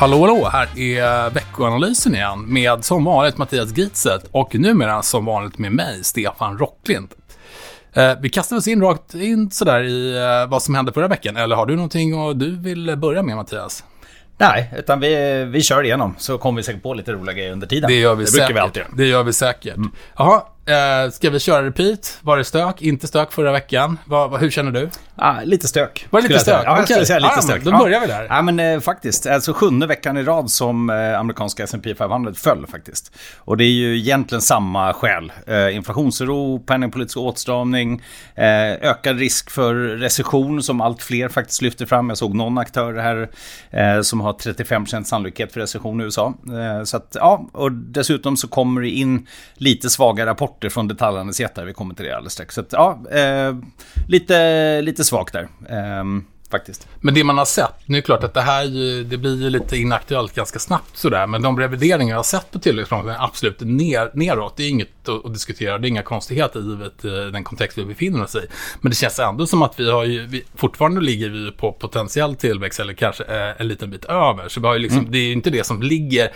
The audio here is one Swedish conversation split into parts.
Hallå, hallå! Här är veckoanalysen igen med som vanligt Mattias Gitzet och numera som vanligt med mig, Stefan Rocklind. Eh, vi kastar oss in rakt in sådär i eh, vad som hände förra veckan. Eller har du någonting och du vill börja med Mattias? Nej, utan vi, vi kör igenom så kommer vi säkert på lite roliga grejer under tiden. Det gör vi det säkert. vi alltid. Det gör vi säkert. Mm. Jaha, eh, ska vi köra repeat? Var det stök? Inte stök förra veckan? Va, va, hur känner du? Ah, lite stök. Var det lite stök? Ja, jag skulle Okej. säga lite Ja, stök. Då börjar vi där. Ja, men eh, faktiskt. Alltså sjunde veckan i rad som eh, amerikanska S&P 500 föll faktiskt. Och det är ju egentligen samma skäl. Eh, inflationsoro, penningpolitisk åtstramning, eh, ökad risk för recession som allt fler faktiskt lyfter fram. Jag såg någon aktör här eh, som har 35% sannolikhet för recession i USA. Eh, så att, ja, och dessutom så kommer det in lite svaga rapporter från detaljhandelsjättar. Vi kommer till det alldeles strax. Så att, ja, eh, lite, lite svagt där. Ehm, faktiskt. Men det man har sett, nu är det klart att det här det blir ju lite inaktuellt ganska snabbt sådär, men de revideringar jag har sett på tillväxtplanen är absolut ner, neråt. Det är inget att, diskutera, det är inga konstigheter givet eh, den kontext vi befinner oss i. Men det känns ändå som att vi har ju, vi, fortfarande ligger vi på potentiell tillväxt eller kanske eh, en liten bit över. Så vi har ju liksom, det är ju inte det som ligger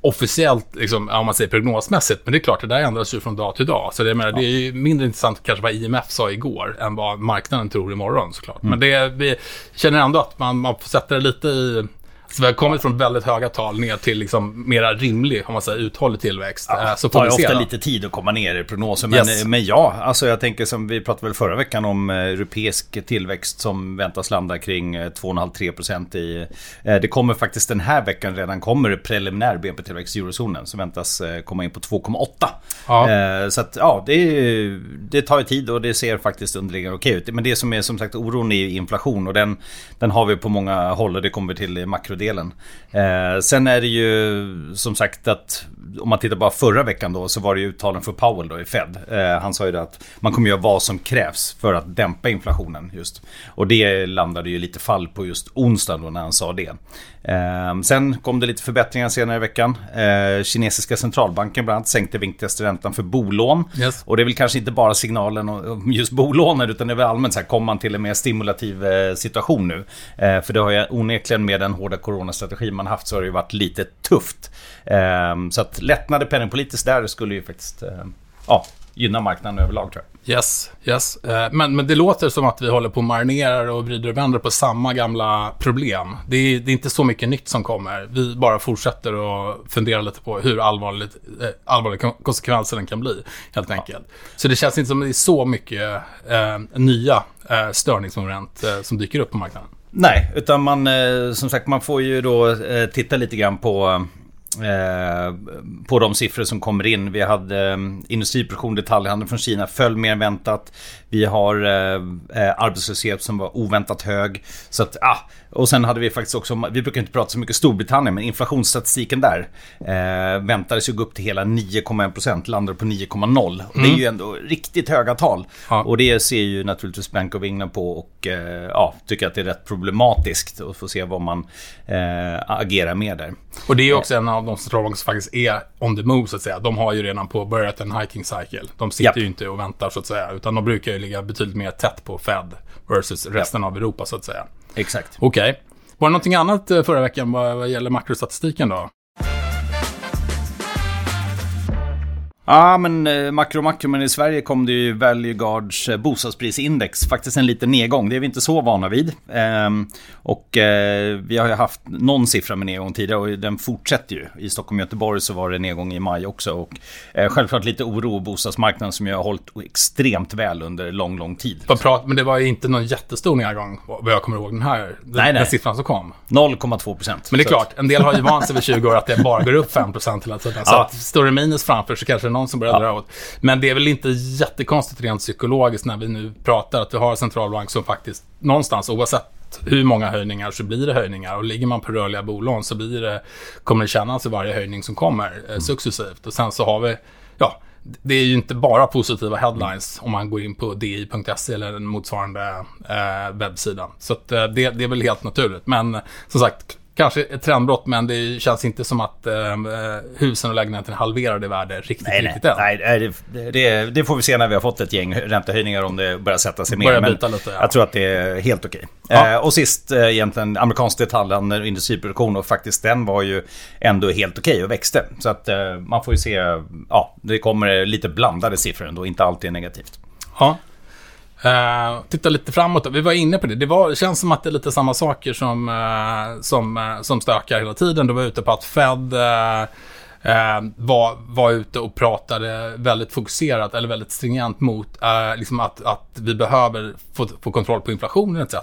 officiellt, liksom, om man säger prognosmässigt, men det är klart, det där ändras ju från dag till dag. Så det, menar, det är mindre intressant kanske vad IMF sa igår än vad marknaden tror imorgon såklart. Men det, vi känner ändå att man, man sätta det lite i... Så vi har kommit från väldigt höga tal ner till liksom mera rimlig, om man säger uthållig tillväxt. Ja, Eh, så det får tar vi se ofta då. lite tid att komma ner i prognosen. Men, Yes. men ja, alltså jag tänker som vi pratade väl förra veckan om eh, europeisk tillväxt som väntas landa kring eh, 2,5-3% i... Eh, det kommer faktiskt den här veckan redan kommer preliminär BNP-tillväxt i eurozonen som väntas komma in på 2,8. Ja. Så att ja, det, det tar ju tid och det ser faktiskt underliggande okej ut. Men det som är som sagt oron är inflation och den, den har vi på många håll och det kommer till i makrodelen. Eh, sen är det ju som sagt att om man tittar bara förra veckan då så var det ju uttalen för Powell då i Fed. Eh, han sa ju det att man kommer göra vad som krävs för att dämpa inflationen just. Och det landade ju lite fall på just onsdag då när han sa det. Eh, sen kom det lite förbättringar senare i veckan. Eh, kinesiska centralbanken bland annat sänkte viktigaste räntan för bolån. Yes. Och det är väl kanske inte bara signalen om just bolånen utan det är väl allmänt så här, kommer man till en mer stimulativ eh, situation nu. Eh, för det har ju onekligen med den hårda coronastrategi man haft så har det ju varit lite tufft. Eh, så att lättnader penningpolitiskt där skulle ju faktiskt eh, ja, gynna marknaden överlag tror jag. Yes, yes. Eh, Men, men det låter som att vi håller på och marinerar och vrider och vänder på samma gamla problem. Det är, det är inte så mycket nytt som kommer. Vi bara fortsätter att fundera lite på hur allvarligt, eh, allvarliga konsekvenserna konsekvenser kan bli, helt enkelt. Så det känns inte som att det är så mycket eh, nya eh, störningsmoment eh, som dyker upp på marknaden. Nej, utan man eh, som sagt man får ju då eh, titta lite grann på eh, eh, på de siffror som kommer in. Vi hade eh, industriproduktion, detaljhandel från Kina föll mer än väntat. Vi har eh, eh, arbetslöshet som var oväntat hög. Så att, ah, och sen hade vi faktiskt också, vi brukar inte prata så mycket Storbritannien, men inflationsstatistiken där eh, väntades ju gå upp till hela 9,1%, landade på 9,0. Och Det är ju ändå riktigt höga tal. Ja. Och det ser ju naturligtvis Bank of England på och eh, ja, tycker att det är rätt problematiskt att få se vad man agerar med där. Och det är ju också en av de centralbanker som faktiskt är on the move, så att säga. De har ju redan påbörjat en hiking cycle. De sitter Japp. ju inte och väntar, så att säga. Utan de brukar ju ligga betydligt mer tätt på Fed versus resten av Europa, så att säga. Exakt. Okej. Var det någonting annat eh, förra veckan vad, vad gäller makrostatistiken då? Ja, men eh, makro makro, men i Sverige kom det ju Value Guards eh, bostadsprisindex. Faktiskt en liten nedgång, det är vi inte så vana vid. Ehm, och eh, vi har ju haft någon siffra med nedgång tidigare och den fortsätter ju. I Stockholm och Göteborg så var det nedgång i maj också. Och eh, självklart lite oro på bostadsmarknaden som ju har hållit extremt väl under lång, lång tid. Prat, men det var ju inte någon jättestor nedgång, vad jag kommer ihåg, den här den, Nej, nej. den siffran som kom. 0,2 procent. Men det är klart, en del har ju vant sig vid 20 år att det bara går upp 5% hela tiden. Så Ja. det minus framför så kanske det är någon som börjar Ja. dra åt. Men det är väl inte jättekonstigt rent psykologiskt när vi nu pratar att vi har en centralbank som faktiskt någonstans, oavsett hur många höjningar så blir det höjningar. Och ligger man på rörliga bolån så blir det, kommer det kännas i varje höjning som kommer eh, successivt. Och sen så har vi, ja, det är ju inte bara positiva headlines om man går in på di.se eller en motsvarande eh, webbsida. Så att, eh, det, det är väl helt naturligt. Men eh, som sagt, kanske ett trendbrott, men det känns inte som att eh, husen och lägenheterna halverade i värde riktigt, nej, riktigt nej, än. Nej, det, det, det, får vi se när vi har fått ett gäng räntehöjningar om det börjar sätta sig mer. Men lite, ja. jag tror att det är helt okej. Ja. Eh, och sist eh, egentligen amerikansk detaljhandel och industriproduktion och faktiskt den var ju ändå helt okej och växte. Så att eh, man får ju se, ja, det kommer lite blandade siffror ändå, inte alltid negativt. Ja. Uh, titta lite framåt Vi var inne på det. Det, var, det känns som att det är lite samma saker som, uh, som, uh, som stökar hela tiden. Du var ute på att Fed var, var ute och pratade väldigt fokuserat eller väldigt stringent mot eh, liksom att, att vi behöver få, få kontroll på inflationen etc.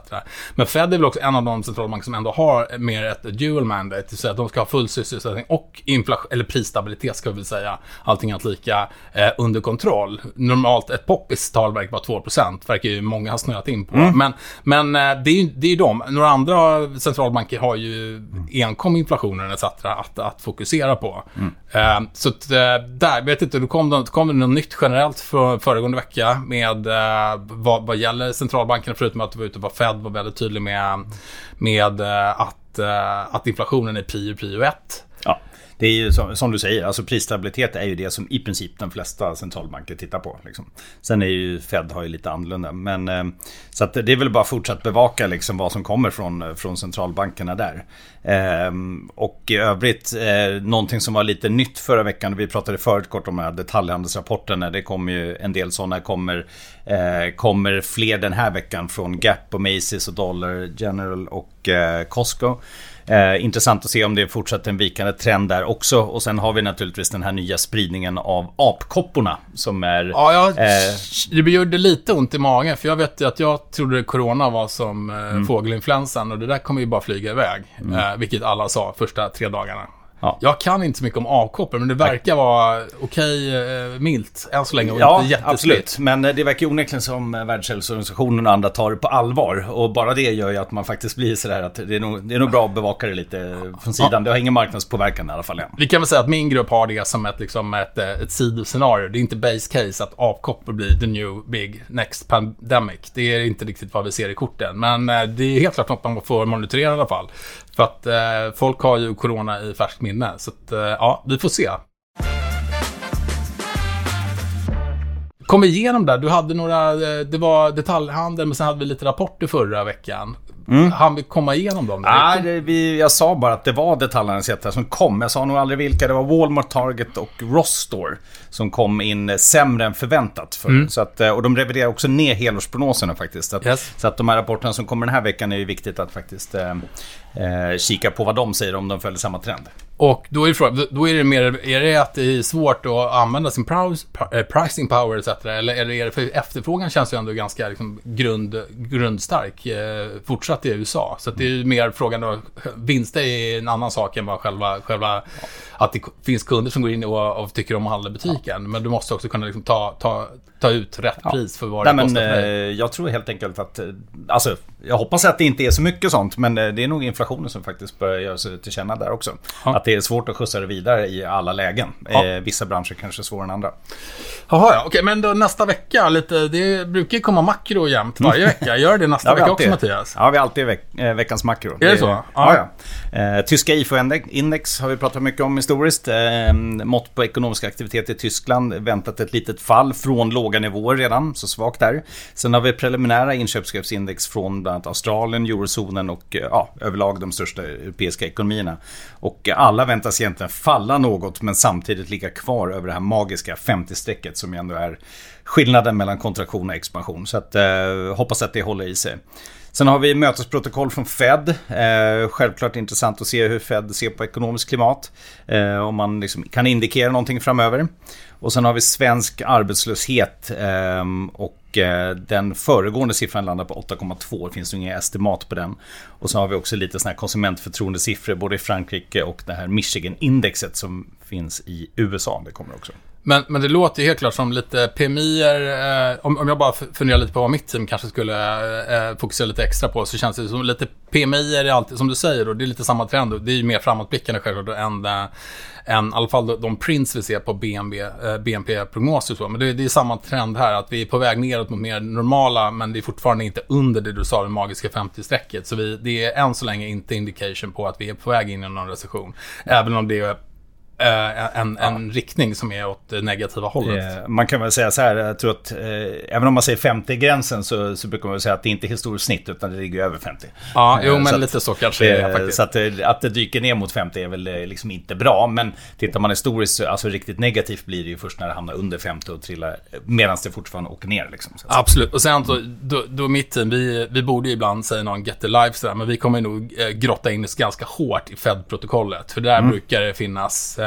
Men Fed är väl också en av de centralbanker som ändå har mer ett dual mandate, det vill säga att de ska ha full sysselsättning och inflation, eller prisstabilitet ska vi väl säga, allting annat lika, eh, under kontroll. Normalt ett poppis tal verkar vara 2%, verkar ju många ha snöat in på. Mm. Men, men eh, det är ju det är de. Några andra centralbanker har ju enkom inflationen etc. att, att fokusera på. Mm. Mm. så att, uh, där, vet inte, då kom, det, kom det något nytt generellt för, föregående vecka med uh, vad, vad gäller centralbankerna, förutom att det var ute på Fed var väldigt tydlig med, med eh, att, att inflationen är prio, prio ett. Ja. Det är ju som, som, du säger, alltså prisstabilitet är ju det som i princip de flesta centralbanker tittar på. Liksom. Sen är ju Fed har ju lite annorlunda. Men, eh, så att det är väl bara fortsatt bevaka liksom vad som kommer från, från centralbankerna där. Eh, och i övrigt, eh, någonting som var lite nytt förra veckan, vi pratade förut kort om de här detaljhandelsrapporterna. Det kommer ju en del sådana kommer, eh, kommer fler den här veckan från Gap och Macy's och Dollar General och eh, Costco. Eh, intressant att se om det fortsätter en vikande trend där också. Och sen har vi naturligtvis den här nya spridningen av apkopporna som är... Ja, jag, eh, det gjorde lite ont i magen för jag vet ju att jag trodde corona var som eh, mm. fågelinfluensan och det där kommer ju bara flyga iväg. Mm. Eh, vilket alla sa första tre dagarna. Ja. Jag kan inte så mycket om avkoppor, men det verkar vara okej okay, milt än så länge och ja, inte absolut. Men eh, det verkar onekligen som eh, Världshälsoorganisationen och andra tar det på allvar. Och bara det gör ju att man faktiskt blir sådär att det är nog, det är nog bra att bevaka det lite från sidan. Ja. Det har ingen marknadspåverkan i alla fall än. Vi kan väl säga att min grupp har det som ett, liksom ett, eh, ett sidoscenario. Det är inte base case att avkoppor blir the new big next pandemic. Det är inte riktigt vad vi ser i korten. Men det är helt klart något man får monitorera i alla fall. För att eh, folk har ju corona i färskt minne. Så att, eh, ja, vi får se. Kom igenom där? Du hade några, eh, det var detaljhandel, men sen hade vi lite rapporter förra veckan. Mm. Han vi komma igenom dem? Nej, det, vi, jag sa bara att det var detaljhandelsjättar som kom. Jag sa nog aldrig vilka. Det var Walmart, Target och Ross Store. Som kom in sämre än förväntat. För. Mm. Så att, eh, och de reviderar också ner helårsprognoserna faktiskt. Att, yes. Så att de här rapporterna som kommer den här veckan är ju viktigt att faktiskt eh, eh, kika på vad de säger om de följer samma trend. Och då är, det frågan, då är det mer, är det att det är svårt att använda sin price, eh, pricing power etc. Eller är det, för efterfrågan känns ju ändå ganska liksom grund, grundstark eh, fortsatt i USA. Så det är ju mer frågan då, vinster är en annan sak än vad själva, själva ja att det finns kunder som går in och, och tycker om att handla i butiken. Ja. Men du måste också kunna liksom ta, ta, ta ut rätt ja. pris för vad det Nej, kostar men, för dig. Eh, jag tror helt enkelt att, alltså jag hoppas att det inte är så mycket sånt, men det är nog inflationen som faktiskt börjar göra sig till känna där också. Ja. Att det är svårt att skjutsa det vidare i alla lägen. Eh, vissa branscher kanske är svårare än andra. Jaha, ja. Okej, men då nästa vecka, lite, det brukar komma makro jämt varje vecka. Gör det nästa vecka också Mattias? Ja, vi har alltid veck, veckans makro. Är det, det så? Ja, ja. Eh, tyska IFO-index har vi pratat mycket om historiskt. Eh, mått på ekonomisk aktivitet i Tyskland. Väntat ett litet fall från låga nivåer redan, så svagt där. Sen har vi preliminära inköpschefsindex från bland annat Australien, eurozonen och eh, ja, överlag de största europeiska ekonomierna. Och alla väntas egentligen falla något men samtidigt ligga kvar över det här magiska 50-strecket som ju ändå är skillnaden mellan kontraktion och expansion. Så att, eh, hoppas att det håller i sig. Sen har vi mötesprotokoll från Fed. Eh, självklart intressant att se hur Fed ser på ekonomiskt klimat. Eh, om man liksom kan indikera någonting framöver. Och sen har vi svensk arbetslöshet. Eh, och eh, den föregående siffran landar på 8,2. Det finns inga estimat på den. Och så har vi också lite sådana här konsumentförtroendesiffror både i Frankrike och det här Michigan-indexet som finns i USA. Det kommer också. Men, men det låter ju helt klart som lite PMI, eh, om, om jag bara funderar lite på vad mitt team kanske skulle eh, eh, fokusera lite extra på, så känns det som lite PMI är alltid, som du säger, då, det är lite samma trend. Det är ju mer framåtblickande självklart än, eh, än i alla fall de, prints vi ser på BNB, eh, BNP-prognoser och så. Men det, det, är samma trend här, att vi är på väg neråt mot mer normala, men det är fortfarande inte under det du sa, det magiska 50-strecket. Så vi, det är än så länge inte indication på att vi är på väg in i någon recession. Även om det är Uh, en, en riktning som är åt det negativa hållet. Yeah, man kan väl säga så här, jag tror att eh, även om man säger 50-gränsen så, så brukar man säga att det inte är historiskt snitt utan det ligger över 50. Ja, jo men lite så kanske det är faktiskt. Så att, att det dyker ner mot 50 är väl liksom inte bra. Men tittar man historiskt, alltså riktigt negativt blir det ju först när det hamnar under 50 och trillar medan det fortfarande åker ner. Liksom, Absolut, och sen då, då, då mitt team, vi, vi borde ju ibland säga någon get the life sådär, men vi kommer nog eh, grotta in oss ganska hårt i Fed-protokollet. För där mm. brukar det finnas Eh,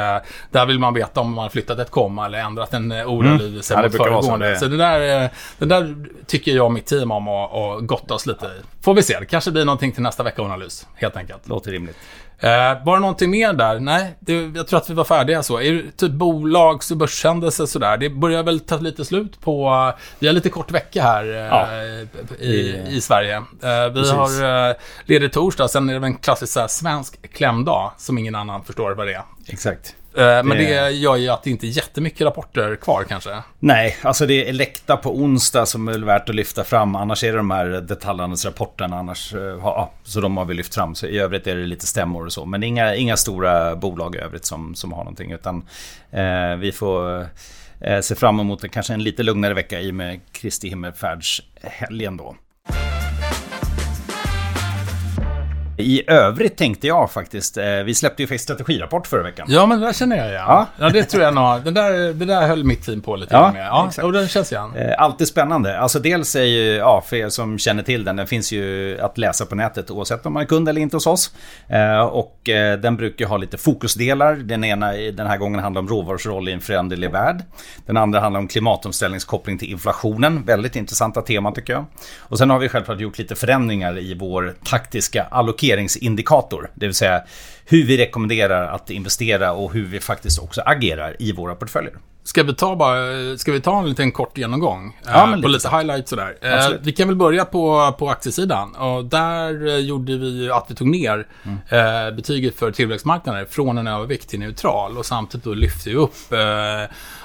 där vill man veta om man flyttat ett komma eller ändrat en eh, ordalydelse mm. mot föregående. Så det där, eh, det där tycker jag och mitt team om att gotta oss lite i. Får vi se, det kanske blir någonting till nästa vecka analys, helt enkelt. Låter rimligt. Eh, var det någonting mer där? Nej, det, jag tror att vi var färdiga så. Är det typ bolags och börshändelser sådär? Det börjar väl ta lite slut på... Vi har lite kort vecka här eh, ja. i, i Sverige. Eh, vi Precis. har eh, ledig torsdag, sen är det en klassisk svensk klämdag som ingen annan förstår vad det är. Exakt. Eh, men det... det gör ju att det inte är jättemycket rapporter kvar kanske. Nej, alltså det är Elekta på onsdag som är värt att lyfta fram. Annars är det de här detaljhandelsrapporterna. Annars, eh, ja, så de har vi lyft fram. Så I övrigt är det lite stämmor och så. Men inga, inga stora bolag i övrigt som, som har någonting. Utan eh, vi får eh, se fram emot kanske en lite lugnare vecka i och med Kristi himmelfärdshelgen då. I övrigt tänkte jag faktiskt, eh, vi släppte ju faktiskt strategirapport förra veckan. Ja, men det där känner jag igen. Ja, ja det tror jag nog. Det där, det där höll mitt team på lite ja, med. Ja, exakt. och den känns igen. Eh, alltid spännande. Alltså dels är ju, ja, för er som känner till den, den finns ju att läsa på nätet oavsett om man är kund eller inte hos oss. Eh, och den brukar ha lite fokusdelar. Den ena den här gången handlar om råvarors roll i en föränderlig värld. Den andra handlar om klimatomställningskoppling till inflationen. Väldigt intressanta teman tycker jag. Och sen har vi självklart gjort lite förändringar i vår taktiska allokering investeringsindikator. Det vill säga hur vi rekommenderar att investera och hur vi faktiskt också agerar i våra portföljer. Ska vi ta, bara, ska vi ta en liten kort genomgång? Ja, eh, på lite highlights sådär. Eh, Absolut. vi kan väl börja på, på aktiesidan. Och där eh, gjorde vi att vi tog ner mm. betyget för tillväxtmarknader från en övervikt till neutral. Och samtidigt då lyfte vi upp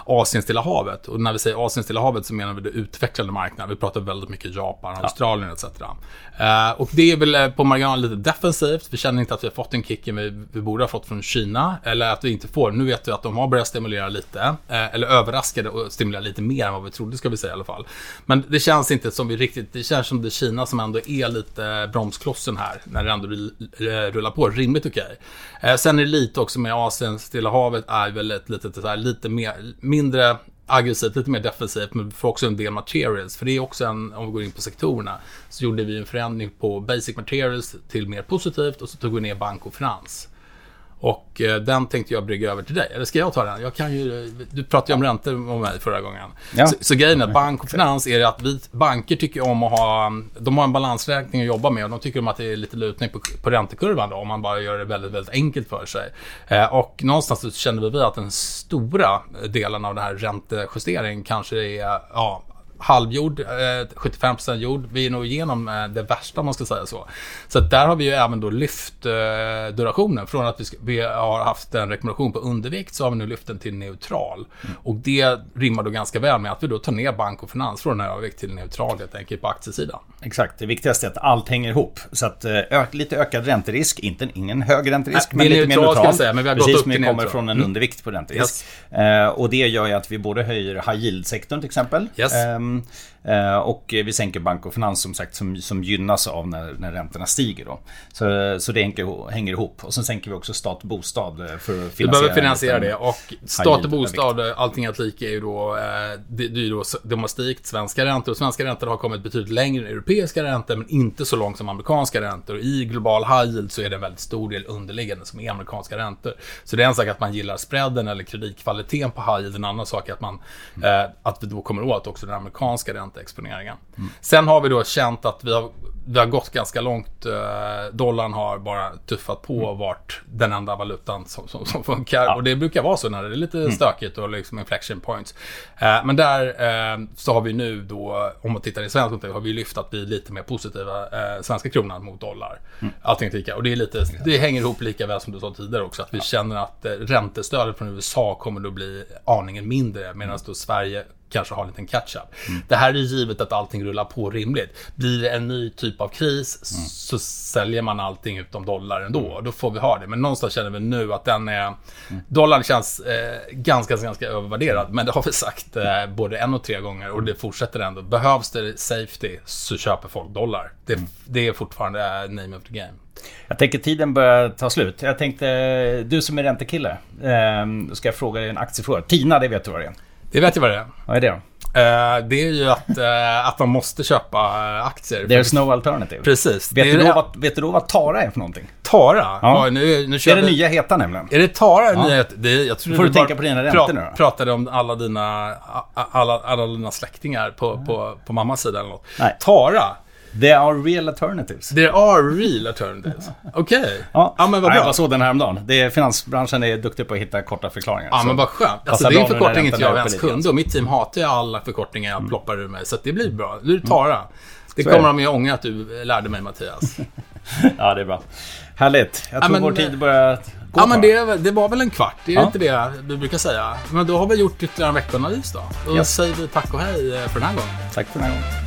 Asien-Stilla havet. Och när vi säger Asien-Stilla havet så menar vi det utvecklade marknader. Vi pratar väldigt mycket Japan, ja. Australien etc. Uh, och det är väl på marginalen lite defensivt. Vi känner inte att vi har fått den kicken vi, vi borde ha fått från Kina. Eller att vi inte får. Nu vet vi att de har börjat stimulera lite. Uh, eller överraskade och stimulerade lite mer än vad vi trodde ska vi säga i alla fall. Men det känns inte som vi riktigt, det känns som det är Kina som ändå är lite bromsklossen här. När det ändå rullar på rimligt okej. Okay. Sen är det lite också med Asien, Stilla havet är väl ett litet, så här, lite mer, mindre aggressivt, lite mer defensivt, men vi får också en del materials. För det är också en, om vi går in på sektorerna, så gjorde vi en förändring på basic materials till mer positivt och så tog vi ner bank och finans. Och eh, den tänkte jag brygga över till dig. Eller ska jag ta den? Jag kan ju, du pratade ju om räntor med mig förra gången. Ja. Så, så grejen är att bank och finans är att vi, banker tycker om att ha... De har en balansräkning att jobba med och de tycker om att det är lite lutning på, på räntekurvan då, om man bara gör det väldigt, väldigt enkelt för sig. Eh, och någonstans så kände vi att den stora delen av den här räntejusteringen kanske är ja, halvjord, 75% eh, jord. Vi är nog igenom eh, det värsta om man ska säga så. Så där har vi ju även då lyft eh, durationen. Från att vi, har haft en rekommendation på undervikt så har vi nu lyft den till neutral. Mm. Och det rimmar då ganska väl med att vi då tar ner bank och finans från övervikt till neutral helt enkelt på aktiesidan. Exakt, det viktigaste är att allt hänger ihop. Så att ök, lite ökad ränterisk, inte ingen hög ränterisk, Nej, men lite neutral, mer neutral. Säga, men vi har Precis gått upp som vi kommer från en mm. undervikt på ränterisk. Yes. och det gör ju att vi både höjer high yield-sektorn till exempel. Yes. ähm, och vi sänker bank och finans som sagt som, som gynnas av när, när räntorna stiger. Då. Så, så det hänger ihop. Och sen sänker vi också stat och bostad eh, för att finansiera. Du behöver finansiera det. Och stat och bostad, allting att lika är ju då, eh, det, är då de har stigit svenska räntor. Och svenska räntor har kommit betydligt längre än europeiska räntor men inte så långt som amerikanska räntor. I global high yield så är det en väldigt stor del underliggande som är amerikanska räntor. Så det är en sak att man gillar spreaden eller kreditkvaliteten på high yield. En annan sak är att man, mm. att vi då kommer åt också den amerikanska räntan exponeringen. Mm. Sen har vi då känt att vi har vi har gått ganska långt. Eh, dollarn har bara tuffat på och varit den enda valutan som, som, som funkar. Ja. Och det brukar vara så när det är lite stökigt och liksom inflection points. Eh, men där eh, så har vi nu då, om man tittar i svensk kontext, har vi lyft att bli lite mer positiva eh, svenska kronan mot dollar. Allting är lika. Och det, är lite, det hänger ihop lika väl som du sa tidigare också. Att vi känner att eh, räntestödet från USA kommer att bli aningen mindre. Medan då Sverige kanske har en liten catch-up. Det här är givet att allting rullar på rimligt. Blir det en ny typ av kris så säljer man allting utom dollar ändå. Då får vi ha det. Men någonstans känner vi nu att den är... Dollarn känns eh, ganska, ganska övervärderad. Men det har vi sagt eh, både en och tre gånger och det fortsätter ändå. Behövs det safety så köper folk dollar. Det, det är fortfarande eh, name of the game. Jag tänker tiden börjar ta slut. Jag tänkte, du som är räntekille. Eh, ska jag fråga dig en aktiefråga. Tina, det vet du vad det är. Det vet jag vad det är. Vad är det då? Eh, det är ju att, eh, att man måste köpa eh, aktier. There's no alternative. Precis. Vet Det du, då det- vad, vet du då vad Tara är för någonting? Tara? Ja. Oj, nu, nu Det är det vi- nya heta nämligen. Är det Tara Ja. nyhet? Det, jag tror Får du tänka på dina räntor nu då? pratade om alla dina, alla, alla dina släktingar på, på, på mammas sida eller något. Nej. Tara? There are real alternatives. There are real alternatives. Okej. Ja, Ja, men vad bra. Jag såg den häromdagen. Det är, finansbranschen är duktig på att hitta korta förklaringar. Ja, men vad skönt. Alltså, det är en förkortning inte jag ens kunde och mitt team hatar ju alla förkortningar jag ploppar ur mig. Så att det blir bra. Nu är det Tara. Det Så kommer det. de ju ångra att du lärde mig Mattias. Ja, det är bra. Härligt. Jag tror men- vår tid börjar gå Ja, men det, det var väl en kvart. Det är Ja. inte det du brukar säga. Men då har vi gjort ytterligare en veckoanalys då. Då Ja. säger vi tack och hej eh, för den här gången. Tack för den här gången.